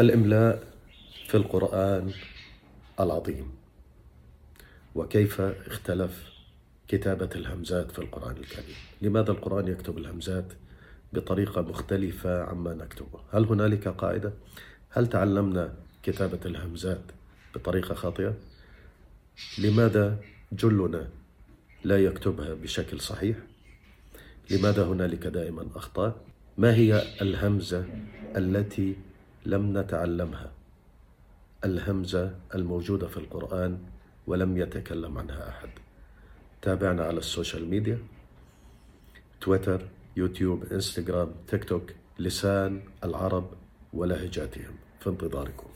الإملاء في القرآن العظيم وكيف اختلف كتابة الهمزات في القرآن الكريم لماذا القرآن يكتب الهمزات بطريقة مختلفة عما نكتبه هل هنالك قاعدة؟ هل تعلمنا كتابة الهمزات بطريقة خاطئة؟ لماذا جلنا لا يكتبها بشكل صحيح؟ لماذا هنالك دائما أخطاء؟ ما هي الهمزة التي لم نتعلمها؟ الهمزة الموجودة في القرآن ولم يتكلم عنها أحد. تابعنا على ال social media. تويتر يوتيوب إنستغرام تيك توك لسان العرب ولهجاتهم. في انتظاركم.